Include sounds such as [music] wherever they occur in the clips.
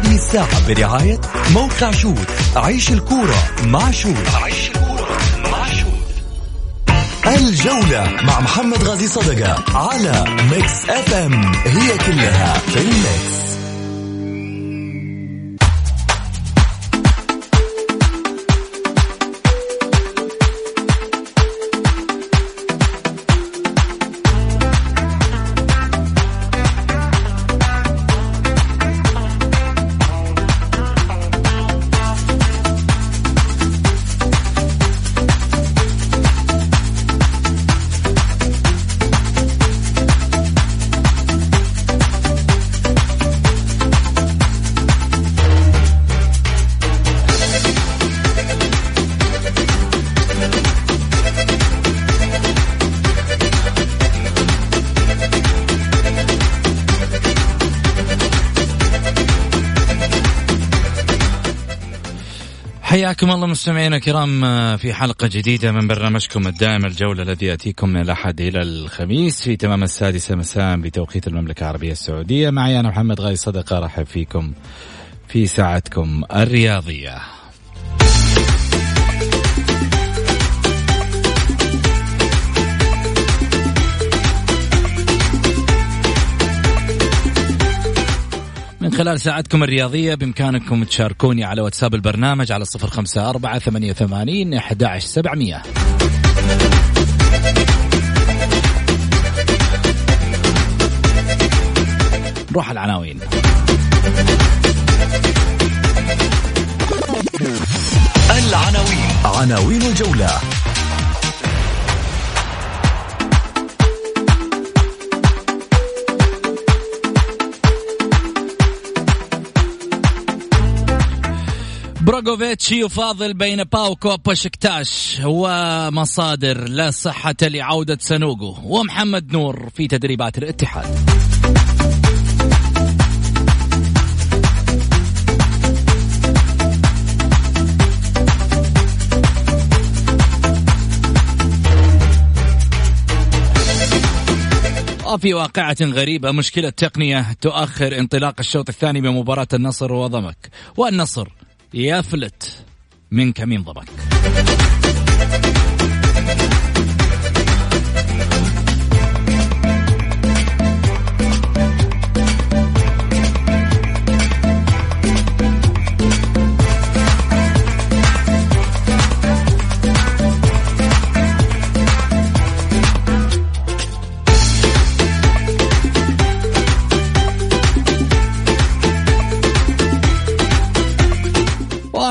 هذه الساعة برعاية موقع Shoot عيش الكورة مع Shoot عيش الكورة مع Shoot الجولة مع محمد غازي صدقة على Mix FM هي كلها في ال Mix حياكم الله مستمعينا الكرام آه، في حلقة جديدة من برنامجكم الدائم الجولة الذي يأتيكم من الأحد إلى الخميس في تمام السادسة مساء بتوقيت المملكة العربية السعودية. معي أنا محمد غاي صدقة رحب فيكم في ساعتكم الرياضية. خلال ساعتكم الرياضية بإمكانكم تشاركوني على واتساب البرنامج على صفر خمسة أربعة ثمانية وثمانين أحد سبعمية. نروح العناوين. العناوين. عناوين الجولة. بروغوفيتش يفاضل بين باوكو وبشكتاش ومصادر لا صحة لعودة سانوغو ومحمد نور في تدريبات الاتحاد. وفي واقعة غريبة مشكلة تقنية تؤخر انطلاق الشوط الثاني بمباراة النصر وضمك. والنصر يفلت من كمين ضبك؟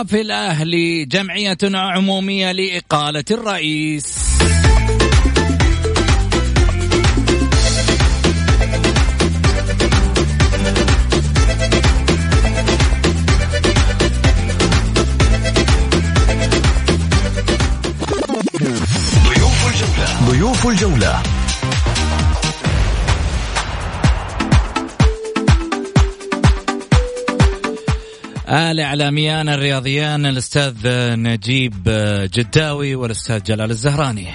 وفي الأهلي جمعية عمومية لإقالة الرئيس. ضيوف الجولة. الإعلاميان الرياضيان الأستاذ نجيب جداوي والأستاذ جلال الزهراني.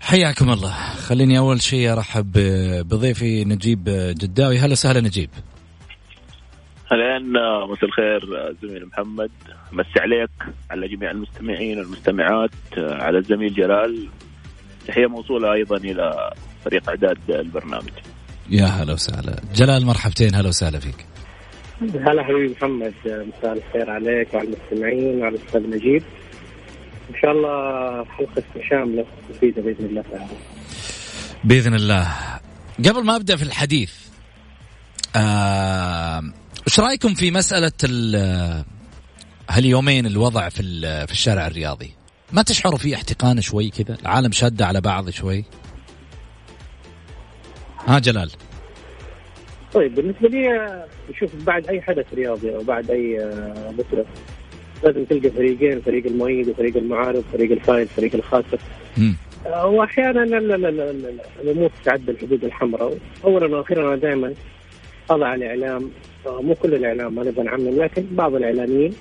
حياكم الله. خليني أول شيء أرحب بضيفي نجيب جداوي. هلا وسهلا نجيب. اهلين مساء الخير زميل محمد. مسي عليك على جميع المستمعين والمستمعات على الزميل جلال. تحيه موصولة أيضا إلى فريق إعداد البرنامج. يا هلا وسهلا. جلال مرحبتين هلا وسهلا فيك. هلا حبيبي محمد مساء الخير عليك وعلى المستمعين وعلى الأستاذ نجيب. إن شاء الله حلقة شاملة مفيدة بإذن الله تعالى. بإذن الله. قبل ما أبدأ في الحديث آه، إيش رأيكم في مسألة ال- هاليومين الوضع في ال- في الشارع الرياضي؟ ما تشعروا في احتقان شوي كذا؟ العالم شادة على بعض شوي. ها جلال. طيب بالنسبة لي آه، شوف بعد أي حدث رياضي أو بعد أي آه، بطوله لازم تلقى فريقين فريق المؤيد وفريق المعارض فريق الفايز فريق الخاسر. آه، وأحيانا ال- ال- ال- ال- الأمور تتعدى الحدود الحمراء. اولا وأخيرا أنا دائما اضع الإعلام. آه، مو كل الإعلام ما نبغى نعمم لكن بعض الإعلاميين.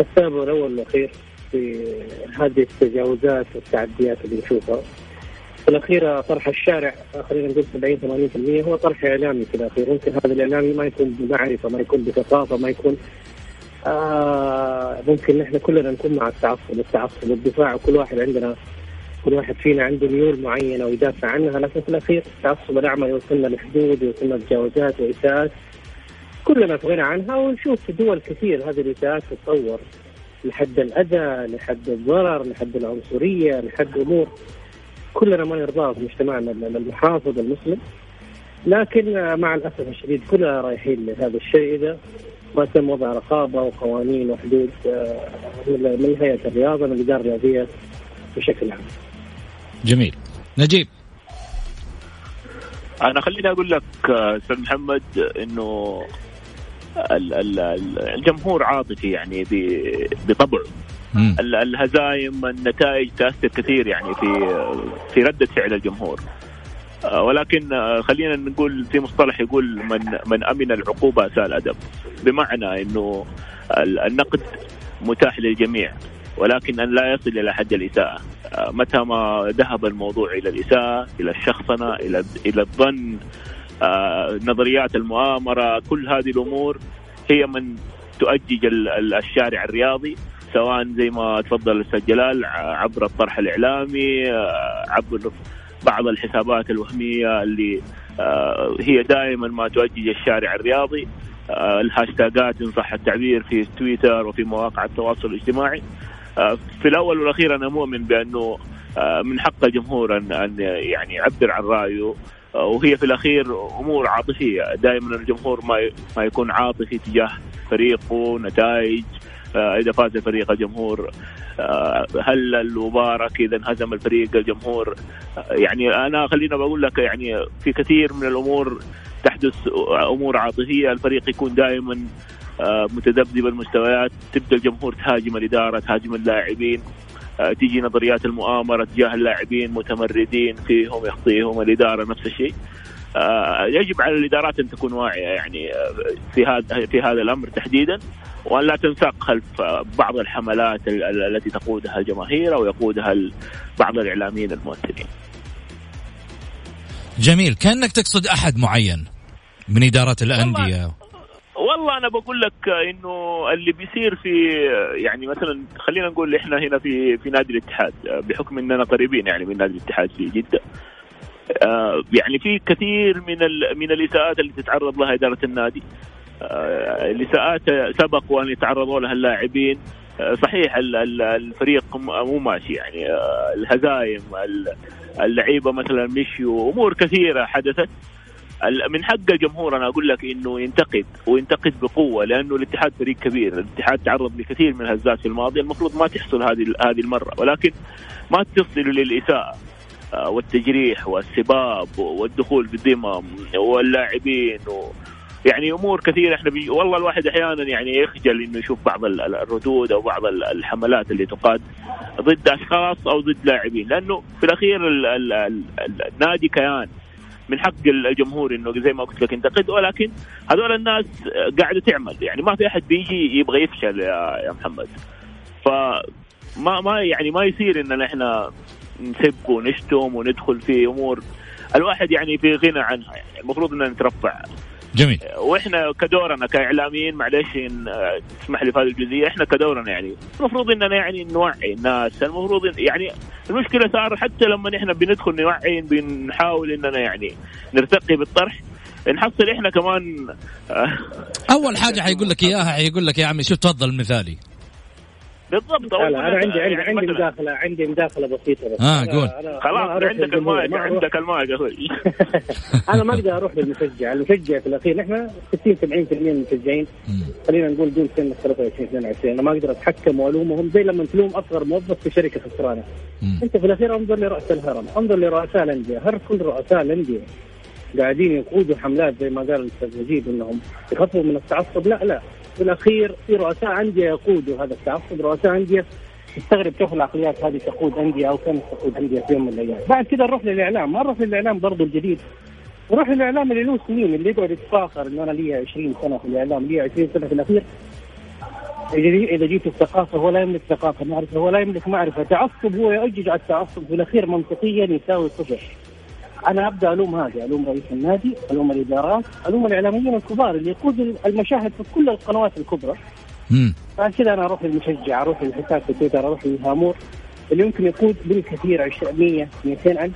السبب الأول والأخير بهذه التجاوزات والتعديات اللي نشوفها. في الأخير طرح الشارع خلينا نقول 70 80% هو طرح إعلامي في الأخير. ممكن هذا الإعلامي ما يكون بمعرفة ما يكون بثقافة ما يكون آه ممكن نحن كلنا نكون مع التعصب التعصب والدفاع وكل واحد عندنا كل واحد فينا عنده ميول معينة ويدافع عنها لكن في الأخير التعصب الأعمى يوصلنا لحدود يوصلنا لتجاوزات واساءات كلنا في غنى عنها ونشوف في دول كثير هذه الاساءات تتطور. لحد الأذى لحد الضرر لحد العنصرية لحد أمور كلنا ما نرضاها في مجتمعنا المحافظ المسلم لكن مع الأسف الشديد كلنا رايحين لهذا الشيء إذا ما تم وضع رقابة وقوانين وحدود آه، من هيئة الرياضة من الإدارة الرياضية بشكل عام. جميل. نجيب. أنا خليني أقول لك آه، أستاذ محمد إنه الجمهور عاطفي يعني بطبعه. الهزايم النتائج تأثر كثير يعني في في ردة فعل الجمهور. آه، ولكن آه، خلينا نقول في مصطلح يقول من من أمن العقوبة أساء الأدب. بمعنى إنه النقد متاح للجميع ولكن أن لا يصل إلى حد الإساءة. آه، متى ما ذهب الموضوع إلى الإساءة إلى الشخصنة إلى إلى الظن نظريات المؤامرة كل هذه الأمور هي من تؤجج الشارع الرياضي سواء زي ما تفضل الأستاذ جلال عبر الطرح الإعلامي عبر بعض الحسابات الوهمية اللي آه، هي دائما ما تؤجج الشارع الرياضي. آه، الهاشتاجات إن صح التعبير في تويتر وفي مواقع التواصل الاجتماعي. آه، في الأول والأخير أنا مؤمن بأنه من حق الجمهور أن يعني يعبر عن رأيه. وهي في الأخير أمور عاطفية. دائما الجمهور ما ما يكون عاطفي تجاه فريقه نتائج إذا فاز الفريق الجمهور آه، هل المبارك إذا انهزم الفريق الجمهور. آه، يعني أنا خلينا بقول لك يعني في كثير من الأمور تحدث أمور عاطفية. الفريق يكون دائما آه، متذبذب المستويات. تبدأ الجمهور تهاجم الإدارة تهاجم اللاعبين. تيجي نظريات المؤامرة تجاه اللاعبين متمردين فيهم يخطيهم الإدارة نفس الشيء. يجب على الإدارات أن تكون واعية يعني في هذا في هذا الأمر تحديدا وأن لا تنساق خلف بعض الحملات التي تقودها الجماهير أو يقودها بعض الإعلاميين المؤثرين. جميل. كأنك تقصد أحد معين من إدارات الأندية. والله أنا بقول لك إنه اللي بيصير في يعني مثلا خلينا نقول إحنا هنا في في نادي الاتحاد بحكم إننا قريبين يعني من نادي الاتحاد في جدة. آه، يعني في كثير من من الإساءات اللي تتعرض لها إدارة النادي. الإساءات آه، سبق وأن يتعرضوا لها اللاعبين. آه، صحيح الفريق مو ماشي يعني. الهزايم اللعيبة مثلا مشيوا أمور كثيرة حدثت. من حق الجمهور أنا أقول لك إنه ينتقد وينتقد بقوة لأنه الاتحاد فريق كبير، الاتحاد تعرض لكثير من الهزات في الماضي، المفروض ما تحصل هذه هذه المرة، ولكن ما تصل للإساءة والتجريح والسباب والدخول بالذمم واللاعبين يعني أمور كثيرة. إحنا بي والله الواحد أحيانا يعني يخجل إنه يشوف بعض الردود أو بعض الحملات اللي تقاد ضد أشخاص أو ضد لاعبين لأنه في الأخير ال ال ال النادي كيان. من حق الجمهور إنه زي ما قلت لك ينتقد ولكن هذول الناس قاعدة تعمل. يعني ما في أحد بيجي يبغى يفشل يا محمد. فما ما يعني ما يصير اننا إحنا نسب ونشتم وندخل في أمور الواحد يعني في غنى عنها. يعني المفروض إننا نترفع. جميل. وإحنا كدورنا كإعلاميين معلش إن آه، تسمح لي في هذه الجزئية إحنا كدورنا يعني المفروض إننا يعني نوعي الناس المفروض يعني المشكلة صار حتى لما إحنا بندخل نوعي بنحاول إننا يعني نرتقي بالطرح نحصل إحنا كمان آه، أول حاجة حيقول لك إياها حيقول لك يا عمي شوف تفضل مثالي. بالضبط لا, لا أنا عندي عندي يعني عندي مداخله عندي مداخلة بسيطة بس. آه قول. خلاص عندك المايك عندك المايك أخوي. [laughs] أنا ما أقدر أروح للمشجع، المشجع في الأخير نحن 60 70% من المشجعين. خلينا نقول دون سن 23 22 أنا ما أقدر أتحكم وألومهم زي لما تلوم أصغر موظف في شركة خسرانة. أنت في الأخير انظر لرأس الهرم، انظر لرؤساء الأندية، هل كل رؤساء الأندية. قاعدين يقودوا حملات زي ما قال الأستاذ نجيب إنهم يخففوا من التعصب؟ لا لا. في الاخير في رؤساء أندية يقودوا هذا التعصب، رؤساء أندية تستغرب كيف العقليات هذه تقود أندية أو كانت تقود أندية في يوم من الأيام، بعد كذا نروح للإعلام، ما نروح للإعلام برضه الجديد. نروح للإعلام اللي له سنين اللي يقعد يتفاخر إنه أنا لي 20 سنة في الإعلام لي 20 سنة في الأخير. إذا جيت الثقافة هو لا يملك ثقافة معرفه هو لا يملك معرفة. تعصب هو يؤجج على التعصب في الأخير منطقيا يساوي صفر. أنا أبدأ ألوم هذه ألوم رئيس النادي ألوم الإدارات ألوم الإعلاميين الكبار اللي يقودوا المشاهد في كل القنوات الكبرى. فعشان كذا أنا أروح للمشجع أروح للحساب في تويتر أروح للهامور اللي يمكن يقود بالكثير 100 200 ألف.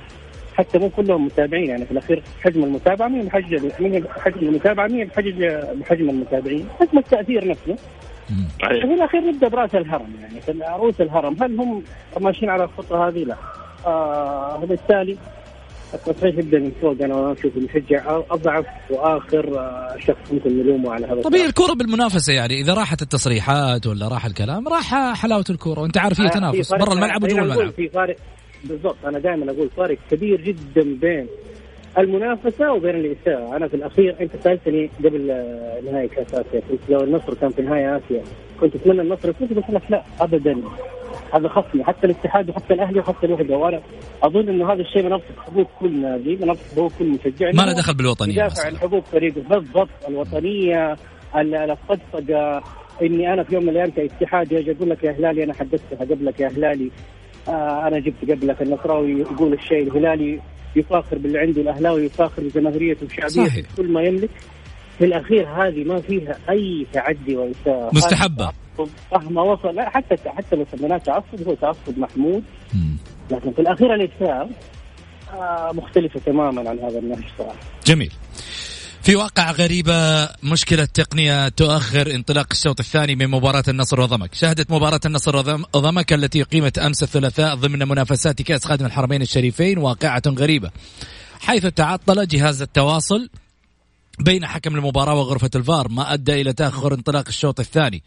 حتى مو كلهم متابعين يعني في الأخير حجم المتابعة مين بحجم مين حجم المتابعة مين بحجم بحجم المتابعين؟ حجم التأثير نفسه. في الأخير نبدأ برأس الهرم يعني في رؤوس الهرم. هل هم ماشيين على الخطة هذه؟ لا. آه بالتالي التصحيح يبدا من فوق أنا أشوف المشجع أضعف وآخر آه، شخص ممكن نلومه على هذا طبيعي الكورة بالمنافسة يعني إذا راحت التصريحات ولا راح الكلام راح حلاوة الكورة. وأنت عارف هي آه، تنافس برا الملعب وجوا الملعب. في فارق بالضبط أنا دائما أقول فارق كبير جدا بين المنافسة وبين الإساءة، أنا في الأخير أنت سألتني قبل آه، نهائي كأس آسيا قلت لو النصر كان في نهائي آسيا كنت أتمنى النصر يفوز قلت لك لا ابدا. هذا خصمي حتى الاتحاد وحتى الأهلي وحتى الوحدة. وأنا أظن إنه هذا الشيء من حقوق كل نادي من حقوق كل مشجع. ما له دخل بالوطنية يدافع عن حقوق فريقه. بالضبط الوطنية الفضفقه إني أنا في يوم من الأيام كاتحاد أجي أقول لك يا هلالي أنا حدثتها قبلك يا هلالي. آه أنا جبت قبلك النصراوي يقول الشيء. الهلالي يفاخر باللي عنده الاهلاوي يفاخر بجماهيريته وشعبيته كل ما يملك. في الأخير هذه ما فيها أي تعدي واساءه مستحبة. مهما وصل لا حتى حتى لو سميناه تعصب هو تعصب محمود. لكن في الأخير الاساءه آه مختلفة تماما عن هذا النهج صراحة. جميل. في واقع غريبة مشكلة تقنية تؤخر انطلاق الشوط الثاني من مباراة النصر وضمك. شهدت مباراة النصر وضمك التي قيمت أمس الثلاثاء ضمن منافسات كأس خادم الحرمين الشريفين واقعة غريبة. حيث تعطل جهاز التواصل بين حكم المباراة وغرفة الفار ما أدى إلى تأخر انطلاق الشوط الثاني.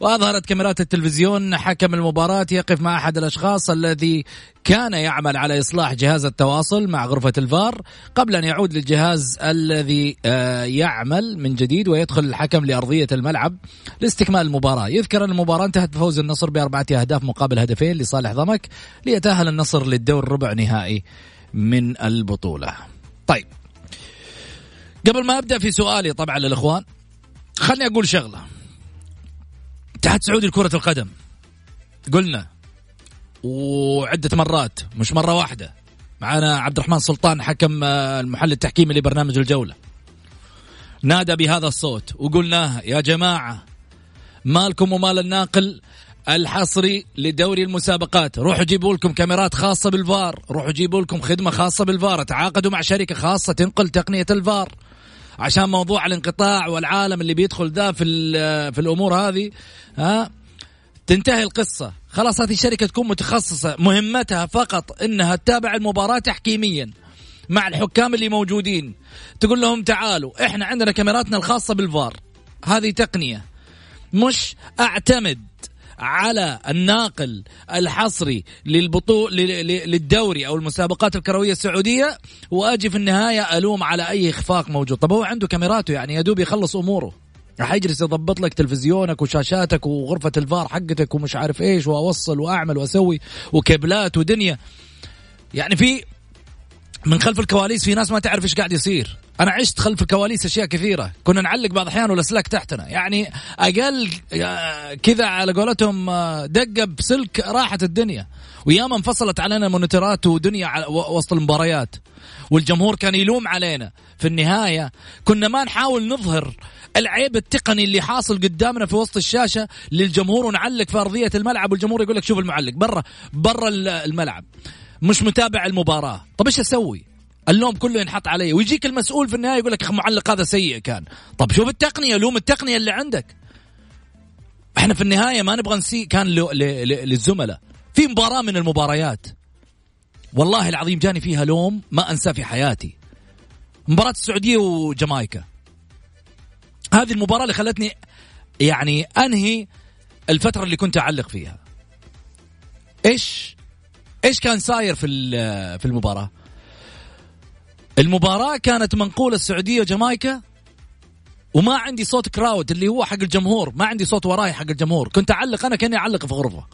وأظهرت كاميرات التلفزيون حكم المباراة يقف مع أحد الأشخاص الذي كان يعمل على إصلاح جهاز التواصل مع غرفة الفار قبل أن يعود للجهاز الذي آه، يعمل من جديد ويدخل الحكم لأرضية الملعب لاستكمال المباراة. يذكر أن المباراة انتهت بفوز النصر بأربعة أهداف مقابل هدفين لصالح ضمك ليتأهل النصر للدور ربع نهائي من البطولة. طيب. قبل ما أبدأ في سؤالي طبعا للإخوان خلني أقول شغلة. اتحاد سعودي لكره القدم. قلنا وعدة مرات مش مرة واحدة معنا عبد الرحمن سلطان حكم آه، المحل التحكيمي لبرنامج الجولة. نادى بهذا الصوت وقلناها يا جماعة مالكم ومال الناقل الحصري لدوري المسابقات. روحوا جيبوا لكم كاميرات خاصة بالفار روحوا جيبوا لكم خدمة خاصة بالفار. تعاقدوا مع شركة خاصة تنقل تقنية الفار. عشان موضوع الانقطاع والعالم اللي بيدخل ذا في في الأمور هذه ها؟ تنتهي القصة. خلاص هذه الشركة تكون متخصصة مهمتها فقط إنها تتابع المباراة تحكيميا مع الحكام اللي موجودين. تقول لهم تعالوا إحنا عندنا كاميراتنا الخاصة بالفار. هذه تقنية. مش أعتمد على الناقل الحصري للبطول للدوري أو المسابقات الكروية السعودية وأجي في النهاية ألوم على أي إخفاق موجود. طب هو عنده كاميراته يعني؟ يا دوب يخلص أموره. راح يجلس يضبط لك تلفزيونك وشاشاتك وغرفة الفار حقتك ومش عارف إيش وأوصل وأعمل وأسوي وكيبلات ودنيا. يعني في من خلف الكواليس في ناس ما تعرف إيش قاعد يصير. أنا عشت خلف الكواليس أشياء كثيرة. كنا نعلق بعض الأحيان والاسلاك تحتنا. يعني أقل آه، كذا على قولتهم آه، دقة بسلك راحت الدنيا. وياما انفصلت علينا مونيتورات ودنيا وسط المباريات. والجمهور كان يلوم علينا. في النهاية كنا ما نحاول نظهر العيب التقني اللي حاصل قدامنا في وسط الشاشة للجمهور ونعلق في أرضية الملعب والجمهور يقول لك شوف المعلق برا برا الملعب. مش متابع المباراة. طب إيش أسوي؟ اللوم كله ينحط علي. ويجيك المسؤول في النهاية يقول لك معلق هذا سيء كان. طب شوف التقنية لوم التقنية اللي عندك. إحنا في النهاية ما نبغى نسيء كان للزملاء. في مباراة من المباريات. والله العظيم جاني فيها لوم ما أنساه في حياتي. مباراة السعودية وجامايكا. هذه المباراة اللي خلتني يعني أنهي الفترة اللي كنت أعلق فيها. إيش إيش كان صاير في في المباراة؟ المباراة كانت منقولة السعودية وجامايكا وما عندي صوت كراود اللي هو حق الجمهور ما عندي صوت وراي حق الجمهور كنت أعلق أنا كأني أعلق في غرفة.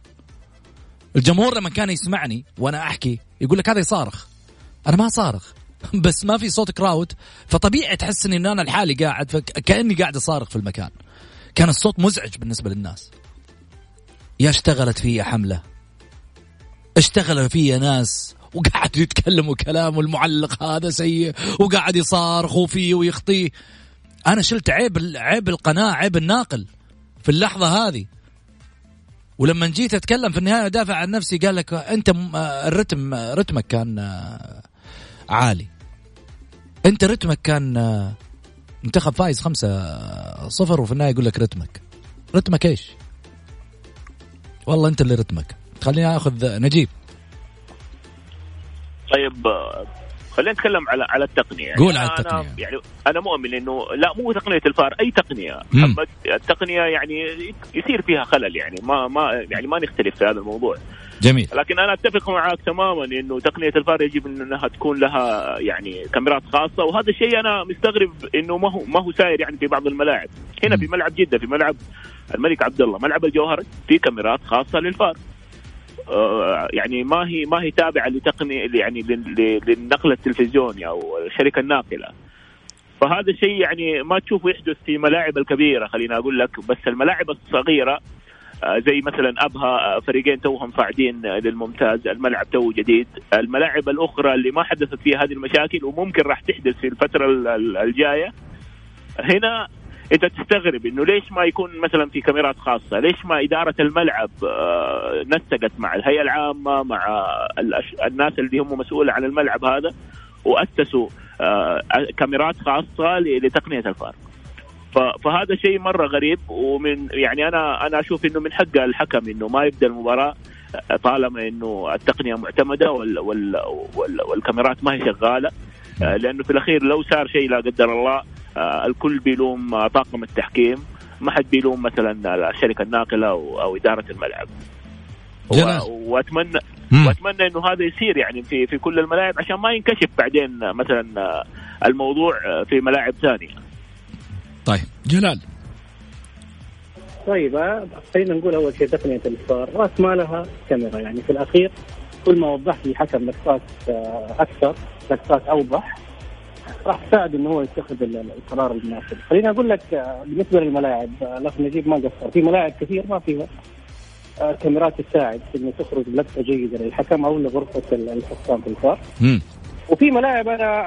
الجمهور لما كان يسمعني وأنا أحكي يقول لك هذا يصارخ. أنا ما صارخ [laughs] بس ما في صوت كراود فطبيعي تحس إني أنا لحالي قاعد كاني قاعد أصارخ في المكان. كان الصوت مزعج بالنسبة للناس. يا اشتغلت في حملة. اشتغل في ناس وقعدوا يتكلموا كلام والمعلق هذا سيء وقاعد يصارخوا فيه ويخطيه أنا شلت عيب عيب القناه عيب الناقل في اللحظة هذه. ولما جيت أتكلم في النهاية ادافع عن نفسي قال لك أنت الرتم رتمك كان عالي. أنت رتمك كان منتخب فايز خمسة صفر وفي النهاية يقول لك رتمك. رتمك إيش؟ والله أنت اللي رتمك. خليني اخذ نجيب. طيب خلينا نتكلم على على التقنية. يعني قول على التقنية. أنا يعني أنا مؤمن انه لا مو تقنية الفار أي تقنية. محمد التقنية يعني يصير فيها خلل يعني ما ما يعني ما نختلف في هذا الموضوع. جميل. لكن أنا أتفق معك تماما إنه تقنية الفار يجب إنها تكون لها يعني كاميرات خاصة وهذا الشيء أنا مستغرب إنه ما هو ما هو ساير يعني في بعض الملاعب. هنا في ملعب جدة في ملعب الملك عبد الله ملعب الجوهر في كاميرات خاصة للفار. يعني ما هي ما هي تابعة لتقنيه يعني للنقل التلفزيوني أو الشركة الناقلة. فهذا الشيء يعني ما تشوفه يحدث في ملاعب الكبيرة خلينا أقول لك. بس الملاعب الصغيرة آه، زي مثلا أبها آه، فريقين توهم صاعدين للممتاز. الملعب تو جديد. الملاعب الأخرى اللي ما حدثت فيها هذه المشاكل وممكن راح تحدث في الفترة الجاية. هنا انت تستغرب إنه ليش ما يكون مثلا في كاميرات خاصة؟ ليش ما إدارة الملعب آه، نسقت مع الهيئة العامة مع الناس اللي هم مسؤولة عن الملعب هذا وأسسوا آه، كاميرات خاصة لتقنية الفار. فهذا شيء مرة غريب ومن يعني أنا أنا أشوف إنه من حق الحكم إنه ما يبدأ المباراة آه، طالما إنه التقنية معتمدة وال وال وال والكاميرات ما هي شغالة لأنه في الأخير لو صار شيء لا قدر الله الكل بيلوم آه، طاقم التحكيم. ما حد بيلوم مثلا الشركة الناقلة أو, أو إدارة الملعب. واتمنى مم. وأتمنى إنه هذا يصير يعني في في كل الملاعب عشان ما ينكشف بعدين مثلا آه، الموضوع في ملاعب ثانية. طيب جلال. طيب خلينا نقول أول شيء تقنيه الفار راس مالها كاميرا. يعني في الأخير كل ما وضحت لي حكم لقطات أكثر لقطات أوضح. راح تساعد إنه هو يتخذ القرار المناسب. خليني أقول لك آه، بالنسبة للملاعب آه، الاخ نجيب ما قصر. في ملاعب كثير ما فيها آه، كاميرات تساعد في إنه تخرج لقطه جيدة للحكم أو لغرفة الحكام في الفار. وفي ملاعب أنا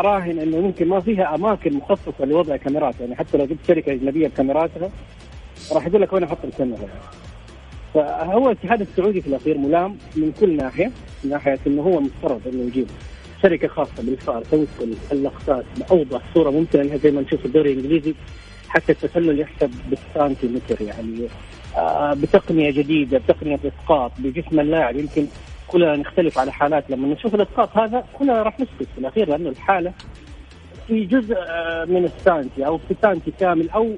أراهن إنه ممكن ما فيها أماكن مخصصة لوضع كاميرات. يعني حتى لو جبت شركة أجنبية بكاميراتها راح يقول لك وين أحط الكاميرا. فهو الاتحاد السعودي في الأخير ملام من كل ناحية من ناحية إنه هو مفترض إنه يجيب شركة خاصة بالفار تنقل اللقطات باوضح صورة ممكنة زي ما نشوف الدوري الإنجليزي حتى التسلل يحسب بالسنتيمتر يعني آه بتقنية جديدة بتقنية إسقاط بجسم اللاعب. يمكن كلنا نختلف على حالات لما نشوف الإسقاط هذا كلنا راح نسكت في الأخير لأنه الحالة في جزء آه من السانتي أو في سانتي كامل أو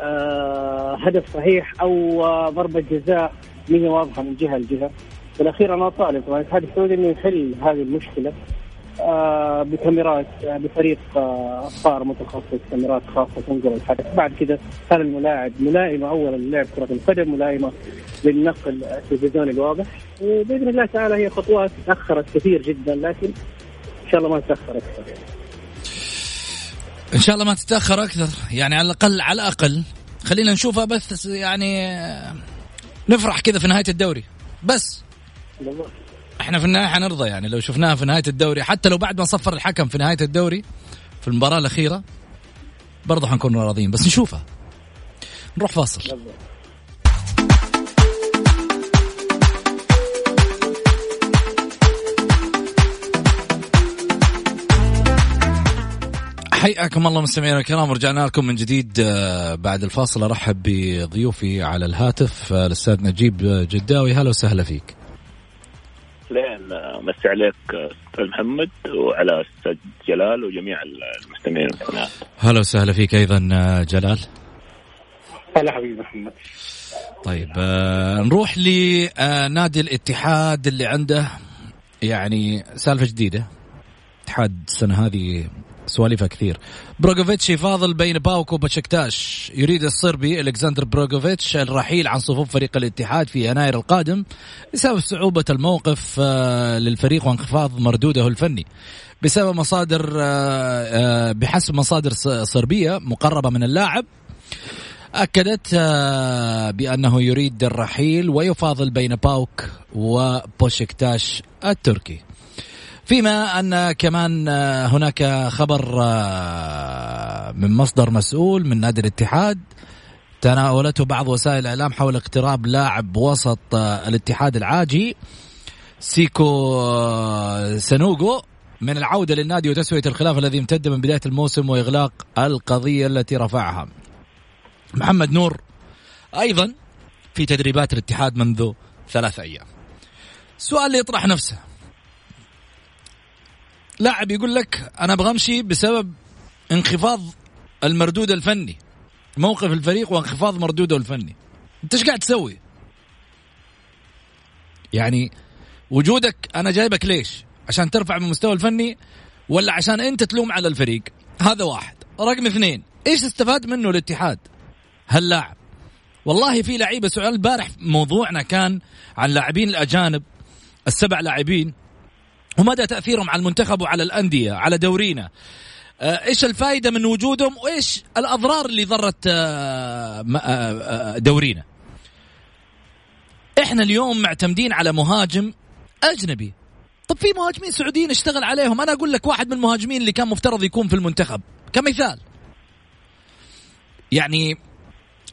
آه هدف صحيح أو آه ضربة جزاء من واضحة من جهة لجهة. في الأخير أنا طالب طبعا الاتحاد السعودي انه يحل هذه المشكلة. بكاميرات آه بفريق آه صار متخصص كاميرات خاصة تنقل الحدث. بعد كذا صار الملاعب ملائمة اولا للعب كرة القدم ملائمة للنقل التلفزيوني الواضح. وبإذن الله تعالى هي خطوات تأخرت كثير جدا لكن إن شاء الله ما تتأخر أكثر. إن شاء الله ما تتأخر أكثر. يعني على الأقل على الأقل خلينا نشوفها بس يعني نفرح كذا في نهاية الدوري. بس. إحنا في النهاية حنرضى يعني. لو شفناها في نهاية الدوري حتى لو بعد ما صفر الحكم في نهاية الدوري في المباراة الأخيرة برضه حنكون راضيين. بس نشوفها. نروح فاصل. حياكم الله مستمعينا الكرام. ورجعنا لكم من جديد آه، بعد الفاصل. أرحب بضيوفي على الهاتف آه، الأستاذ نجيب جداوي. هلا وسهلا فيك. لين مسي عليك أستاذ محمد وعلى أستاذ جلال وجميع المستمعين. هلا وسهلا فيك أيضا جلال. هلا حبيبي محمد. طيب آه نروح لنادي الاتحاد اللي عنده يعني سالفة جديدة. اتحاد السنة هذه سواليفها كثير. بروغوفيتش يفاضل بين باوك وبشكتاش يريد الصربي ألكسندر بروغوفيتش الرحيل عن صفوف فريق الاتحاد في يناير القادم بسبب صعوبة الموقف آه، للفريق وانخفاض مردوده الفني. بسبب مصادر آه، آه، بحسب مصادر صربية مقربة من اللاعب أكدت بأنه يريد الرحيل ويفاضل بين باوك وبوشكتاش التركي. فيما أن كمان آه، هناك خبر آه، من مصدر مسؤول من نادي الاتحاد تناولته بعض وسائل الإعلام حول اقتراب لاعب وسط الاتحاد العاجي سيكو سنوغو من العودة للنادي وتسوية الخلاف الذي امتد من بداية الموسم وإغلاق القضية التي رفعها. محمد نور أيضا في تدريبات الاتحاد منذ ثلاثة أيام. اللي يطرح نفسه. لاعب يقول لك أنا أبغى أمشي بسبب انخفاض المردود الفني. موقف الفريق وانخفاض مردوده الفني. أنت إيش قاعد تسوي؟ يعني وجودك أنا جايبك ليش؟ عشان ترفع من المستوى الفني ولا عشان أنت تلوم على الفريق؟ هذا واحد. رقم اثنين إيش استفاد منه الاتحاد؟ هاللاعب. والله في لعيبة سؤال البارح موضوعنا كان عن لاعبين الأجانب السبع لاعبين. ومدى تأثيرهم على المنتخب وعلى الأندية على دورينا. آه، إيش الفائده من وجودهم؟ وإيش الأضرار اللي ضرت آه، آه، دورينا؟ إحنا اليوم معتمدين على مهاجم أجنبي. طب في مهاجمين سعوديين اشتغل عليهم؟ أنا أقول لك واحد من المهاجمين اللي كان مفترض يكون في المنتخب كمثال. يعني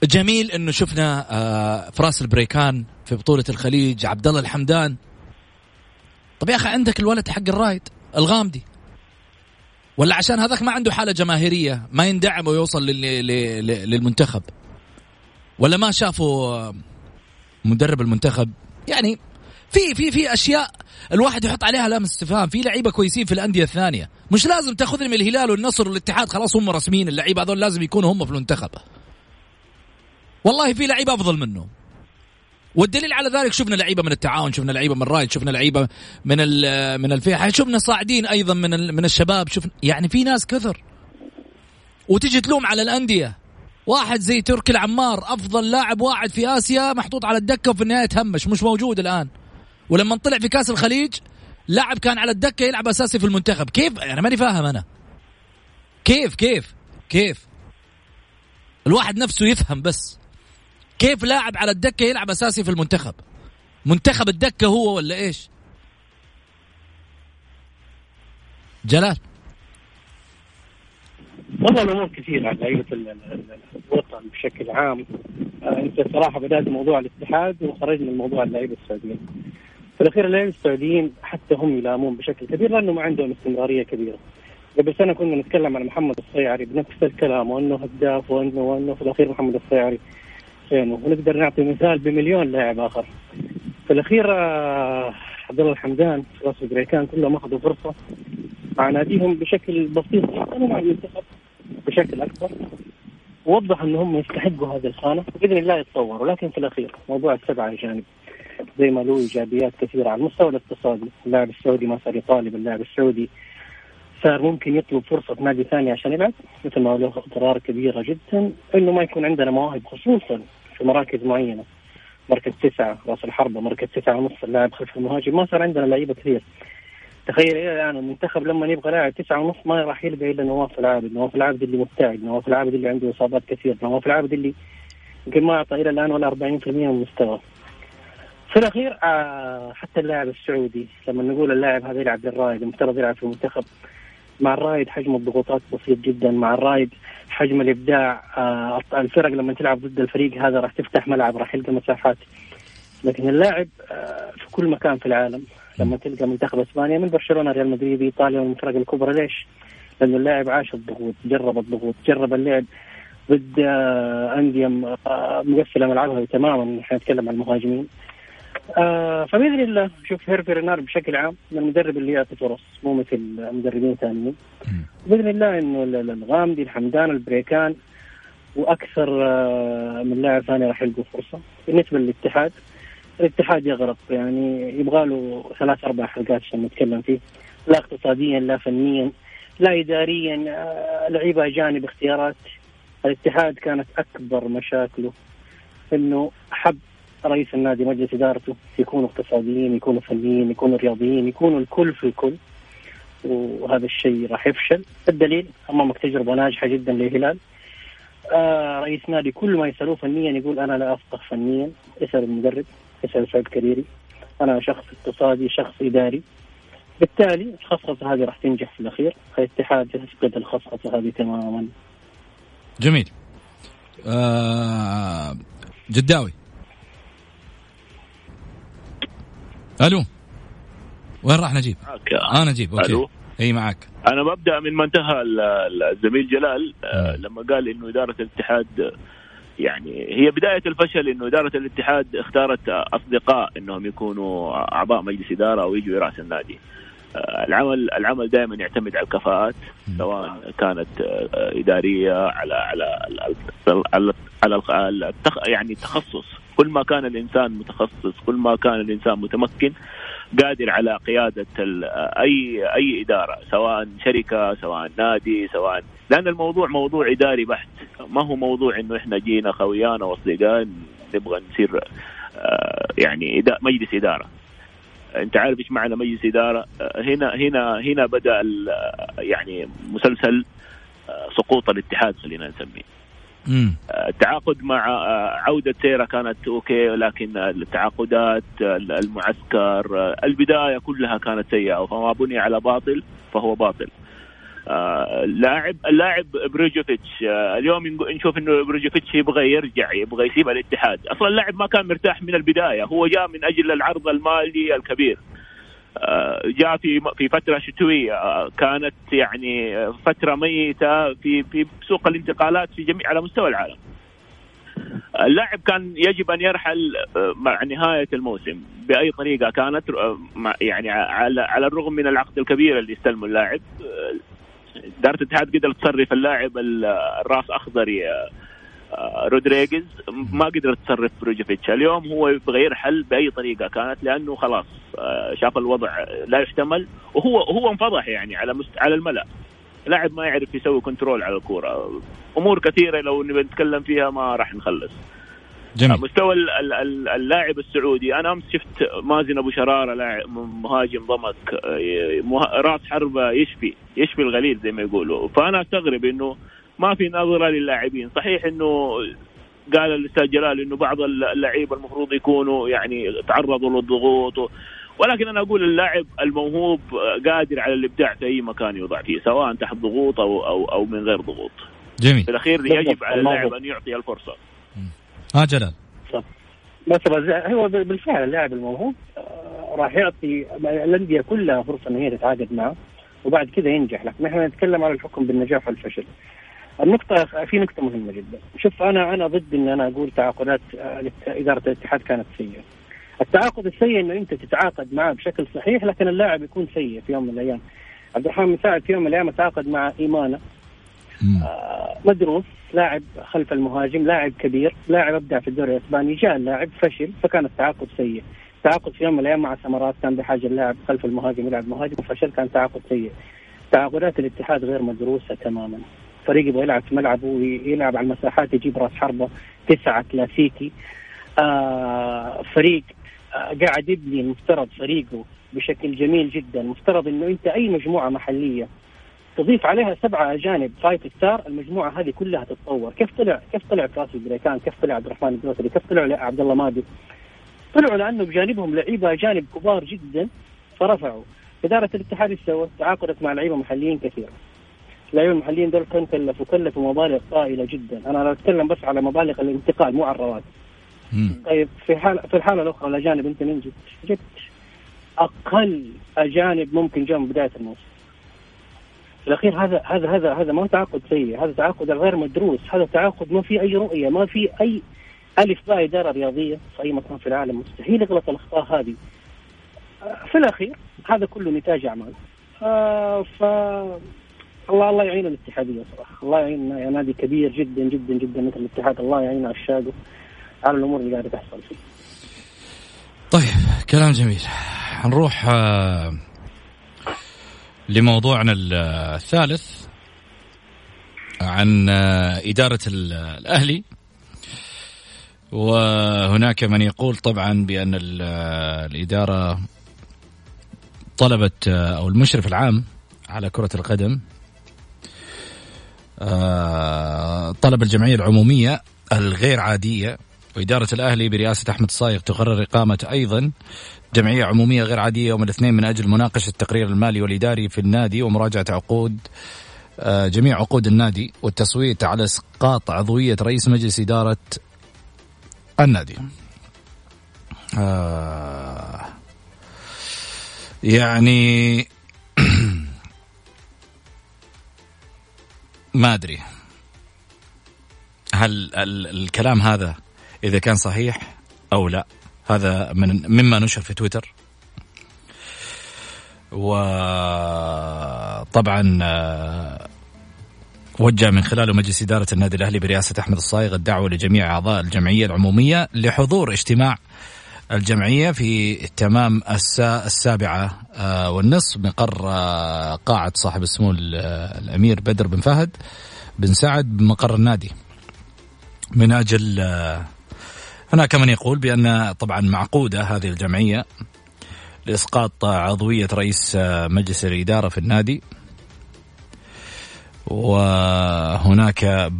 جميل إنه شفنا فراس البريكان في بطولة الخليج عبد الله الحمدان طب يا أخي عندك الولد حق الرايد الغامدي. ولا عشان هذاك ما عنده حالة جماهيرية ما يندعم ويوصل للمنتخب. ولا ما شافوا مدرب المنتخب؟ يعني في في في أشياء الواحد يحط عليها لام استفهام. في لعيبة كويسين في الأندية الثانية. مش لازم تاخذني من الهلال والنصر والاتحاد خلاص هم رسميين اللعيبه هذول لازم يكونوا هم في المنتخب. والله في لعيبه أفضل منه والدليل على ذلك شفنا لعيبة من التعاون شفنا لعيبة من رايد شفنا لعيبة من من الفيحة شفنا صاعدين أيضا من من الشباب شفنا يعني في ناس كثر. وتجي تلوم على الأندية. واحد زي تركي العمار أفضل لاعب واحد في آسيا محطوط على الدكة وفي النهاية تهمش مش موجود الآن. ولما طلع في كأس الخليج لاعب كان على الدكة يلعب أساسي في المنتخب. كيف؟ يعني ماني فاهم أنا. كيف كيف كيف؟ الواحد نفسه يفهم بس. كيف لاعب على الدكة يلعب أساسي في المنتخب؟ منتخب الدكة هو ولا إيش؟ جلال. والله الأمور كثيرة على لعيبة الوطن بشكل عام. آه أنت صراحة بدأت موضوع الاتحاد وخرجنا من موضوع اللعيبة السعوديين في الأخير اللعيبه السعوديين حتى هم يلامون بشكل كبير لأنه ما عندهم استمرارية كبيرة. قبل سنة كنا نتكلم عن محمد الصيعري بنفس الكلام وأنه هداف وانه وأنه في الأخير محمد الصيعري فينه ونقدر نعطي مثال بمليون لاعب آخر. في الأخير آه، عبد الله الحمدان راس البريكان كلهم أخذوا فرصة. مع ناديهم بشكل بسيط جدا ومع المنتخب بشكل أكبر. ووضح ان هم يستحقوا هذه الخانة باذن الله يتطوروا. لكن في الأخير موضوع السبعة اجانب زي ما له إيجابيات كثيرة على المستوى الاقتصادي، اللاعب السعودي ما صار يطالب اللاعب السعودي صار ممكن يطلب فرصة في نادي ثاني عشان يلعب مثل ما له اضرار كبيرة جدا إنه ما يكون عندنا مواهب خصوصا في مراكز معينة. مركز تسعة راس الحربة مركز تسعة ونص اللاعب خلف المهاجم. ما صار عندنا لعيبة كثير. تخيل إلى الآن المنتخب لما يبغى لاعب تسعة ونص ما راح يلقى إلا نواف العابد، نواف العابد اللي مبتعد، نواف العابد اللي عنده إصابات كثير، نواف العابد اللي يمكن ما أعطى إلى الآن ولا 40% من مستواه. في الأخير آه حتى اللاعب السعودي لما نقول اللاعب هذا يلعب للرايد المفترض يلعب في المنتخب مع الرايد حجم الضغوطات بسيط جدا مع الرايد حجم الإبداع آه الفرق لما تلعب ضد الفريق هذا راح تفتح ملعب راح يلقى مساحات. لكن اللاعب آه في كل مكان في العالم لما تلقى منتخب إسبانيا من برشلونة ريال مدريد إيطاليا والفرق الكبرى ليش؟ لأنه اللاعب عاش الضغوط جرب الضغوط جرب اللعب ضد آه، أندية مقفلة ملعبها تماما. إحنا نتكلم عن المهاجمين. آه فبإذن الله شوف هيرفي رينار بشكل عام من المدرب اللي يعطي فرص مو مثل مدربين ثانيين بإذن الله إنه الغامدي الحمدان البريكان وأكثر آه من لاعب ثاني راح يلقوا فرصة. بالنسبة للاتحاد الاتحاد يغرق يعني يبغى له ثلاث أربع حلقات عشان نتكلم فيه. لا اقتصاديا لا فنيا لا اداريا آه لعيبة أجانب اختيارات. الاتحاد كانت أكبر مشاكله إنه حب رئيس النادي مجلس إدارته يكونوا اقتصاديين يكونوا فنيين يكونوا رياضيين يكونوا الكل في الكل. وهذا الشيء راح يفشل. الدليل أمامك تجربة ناجحة جدا للهلال آه رئيس نادي كل ما يسألوه فنيا يقول أنا لا أفقه فنيا. اسال المدرب اسال سعود كريري. أنا شخص اقتصادي شخص إداري. بالتالي الخصخصه هذه راح تنجح في الأخير. الاتحاد يفقد الخصخصه هذه تماما. جميل. آه جداوي. ألو وين راح نجيب؟ معك آه نجيب أوكي ألو. إي معك أنا ببدأ من ما انتهى ال- ال- الزميل جلال آه، مم. لما قال إنه إدارة الاتحاد يعني هي بداية الفشل إنه إدارة الاتحاد اختارت أصدقاء إنهم يكونوا أعضاء مجلس إدارة أو يجوا يراس النادي. آه، العمل العمل دائما يعتمد على الكفاءات. سواء كانت آه، إدارية على على على على, على التخ يعني التخصص كل ما كان الإنسان متخصص كل ما كان الإنسان متمكن قادر على قيادة أي أي إدارة سواء شركة سواء نادي سواء. لأن الموضوع موضوع إداري بحت. ما هو موضوع إنه إحنا جينا خويانا وأصدقاء نبغى نصير آه، يعني مجلس إدارة. أنت عارف إيش معنى مجلس إدارة؟ آه، هنا هنا هنا بدأ ال- يعني مسلسل آه، سقوط الاتحاد خلينا نسميه. التعاقد مع آه، عودة سييرا كانت أوكي لكن التعاقدات المعسكر آه، البداية كلها كانت سيئة فما بني على باطل فهو باطل. آه، اللاعب اللاعب بروجوفيتش اليوم نشوف إنه بروجوفيتش يبغى يرجع يبغى يسيب الاتحاد. أصلا اللاعب ما كان مرتاح من البداية هو جاء من أجل العرض المالي الكبير. جاء في في فترة شتوية آه، كانت يعني آه، فترة ميتة في في سوق الانتقالات في جميع على مستوى العالم. اللاعب كان يجب أن يرحل آه، مع نهاية الموسم بأي طريقة كانت آه، يعني على الرغم من العقد الكبير اللي استلمه اللاعب آه، اداره الاتحاد قدرت تصرف اللاعب ال- الراس اخضر رودريغيز ما قدرت تصرف بروجوفيتش اليوم هو يبغى يرحل بأي طريقة كانت لأنه خلاص آه، شاف الوضع لا يحتمل وهو هو انفضح يعني على مست... على الملأ. لاعب ما يعرف يسوي control على الكورة. أمور كثيرة لو نبي نتكلم فيها ما راح نخلص. جميل. مستوى ال- ال- ال- اللاعب السعودي أنا أمس شفت مازن أبو شرارة لاعب مهاجم ضمك آه، راس حربة يشفي يشفي الغليل زي ما يقولوا. فأنا أستغرب إنه ما في نظرة للاعبين. صحيح إنه قال الأستاذ جلال إنه بعض اللعيبة المفروض يكونوا يعني تعرضوا للضغوط و... ولكن أنا أقول اللاعب الموهوب قادر على الإبداع في أي مكان يوضع فيه سواء تحت ضغوط أو أو أو من غير ضغوط. جميل. في الأخير يجب على اللاعب. أن يعطي الفرصة. ها جلال. بس بس هو بالفعل اللاعب الموهوب آه، راح يعطي الأندية كلها فرصة إن هي تتعاقد معه وبعد كذا ينجح. لكن إحنا نتكلم على الحكم بالنجاح والفشل. النقطة في نقطة مهمة جدا، شوف أنا أنا ضد إن أنا أقول تعاقدات آه، إدارة الاتحاد كانت سيئة. التعاقد السيء إنه أنت تتعاقد معه بشكل صحيح لكن اللاعب يكون سيء في يوم من الأيام. عبد الرحمن مساعد في يوم من الأيام تعاقد مع إيمانا. آه، مدروس لاعب خلف المهاجم لاعب كبير لاعب أبدع في الدوري الإسباني جاء اللاعب فشل فكان التعاقد سيء تعاقد في يوم من الأيام مع سمرات كان بحاجة اللاعب خلف المهاجم يلعب مهاجم وفشل كان تعاقد سيء تعاقدات الاتحاد غير مدروسة تماما فريق يبغى يلعب في ملعبه ويلعب على المساحات يجيب راس حربة تسعة كلاسيكي. آه فريق آه قاعد يبني المفترض فريقه بشكل جميل جدا. مفترض إنه أنت أي مجموعة محلية تضيف عليها سبعة أجانب five star المجموعة هذه كلها تتطور. كيف طلع؟ كيف طلع فراس البريكان كيف طلع عبد الرحمن الدوسري كيف طلع عبد الله مادو؟ طلعوا لأنه بجانبهم لعيبة أجانب كبار جدا فرفعوا. إدارة الاتحاد إيش سوت؟ تعاقدت مع لعيبة محليين كثير اللعيبه المحليين دول كانوا كلفوا كلفوا مبالغ طائلة جدا أنا أتكلم بس على مبالغ الانتقال مو على الرواتب. طيب في حال في الحالة الأخرى الأجانب أنت مين جبت؟ جبت أقل أجانب ممكن جاء من بداية الموسم. في الأخير هذا هذا هذا هذا ما هو تعاقد سيء، هذا تعاقد غير مدروس، هذا تعاقد ما في أي رؤية، ما في أي ألف باء إدارة رياضية في أي مكان في العالم مستحيل يغلط الأخطاء هذه. في الأخير هذا كله نتاج أعمال. آه ف الله الله يعين الاتحادية صراحة، الله يعين يا نادي كبير جدا جدا جدا مثل الاتحاد، الله يعين عشاقه على الأمور اللي قاعدة تحصل فيه. طيب كلام جميل. نروح آه، لموضوعنا ال- الثالث عن آه، إدارة ال- الأهلي. وهناك من يقول طبعا بأن ال- الإدارة طلبت آه، أو المشرف العام على كرة القدم طلب الجمعية العمومية الغير عادية وإدارة الأهلي برئاسة أحمد الصايغ تقرر إقامة أيضا جمعية عمومية غير عادية يوم الاثنين من أجل مناقشة التقرير المالي والإداري في النادي ومراجعة عقود آه، جميع عقود النادي والتصويت على إسقاط عضوية رئيس مجلس إدارة النادي. آه يعني ما أدري. هل الكلام هذا إذا كان صحيح أو لا هذا من مما نشر في تويتر. وطبعا آه، وجه من خلاله مجلس إدارة النادي الأهلي برئاسة أحمد الصايغ الدعوة لجميع أعضاء الجمعية العمومية لحضور اجتماع الجمعية في تمام السابعة آه، والنصف مقر آه، قاعة صاحب السمو الأمير بدر بن فهد بن سعد بمقر النادي. من أجل هناك من يقول بأن طبعا معقودة هذه الجمعية لإسقاط عضوية رئيس مجلس الإدارة في النادي. وهناك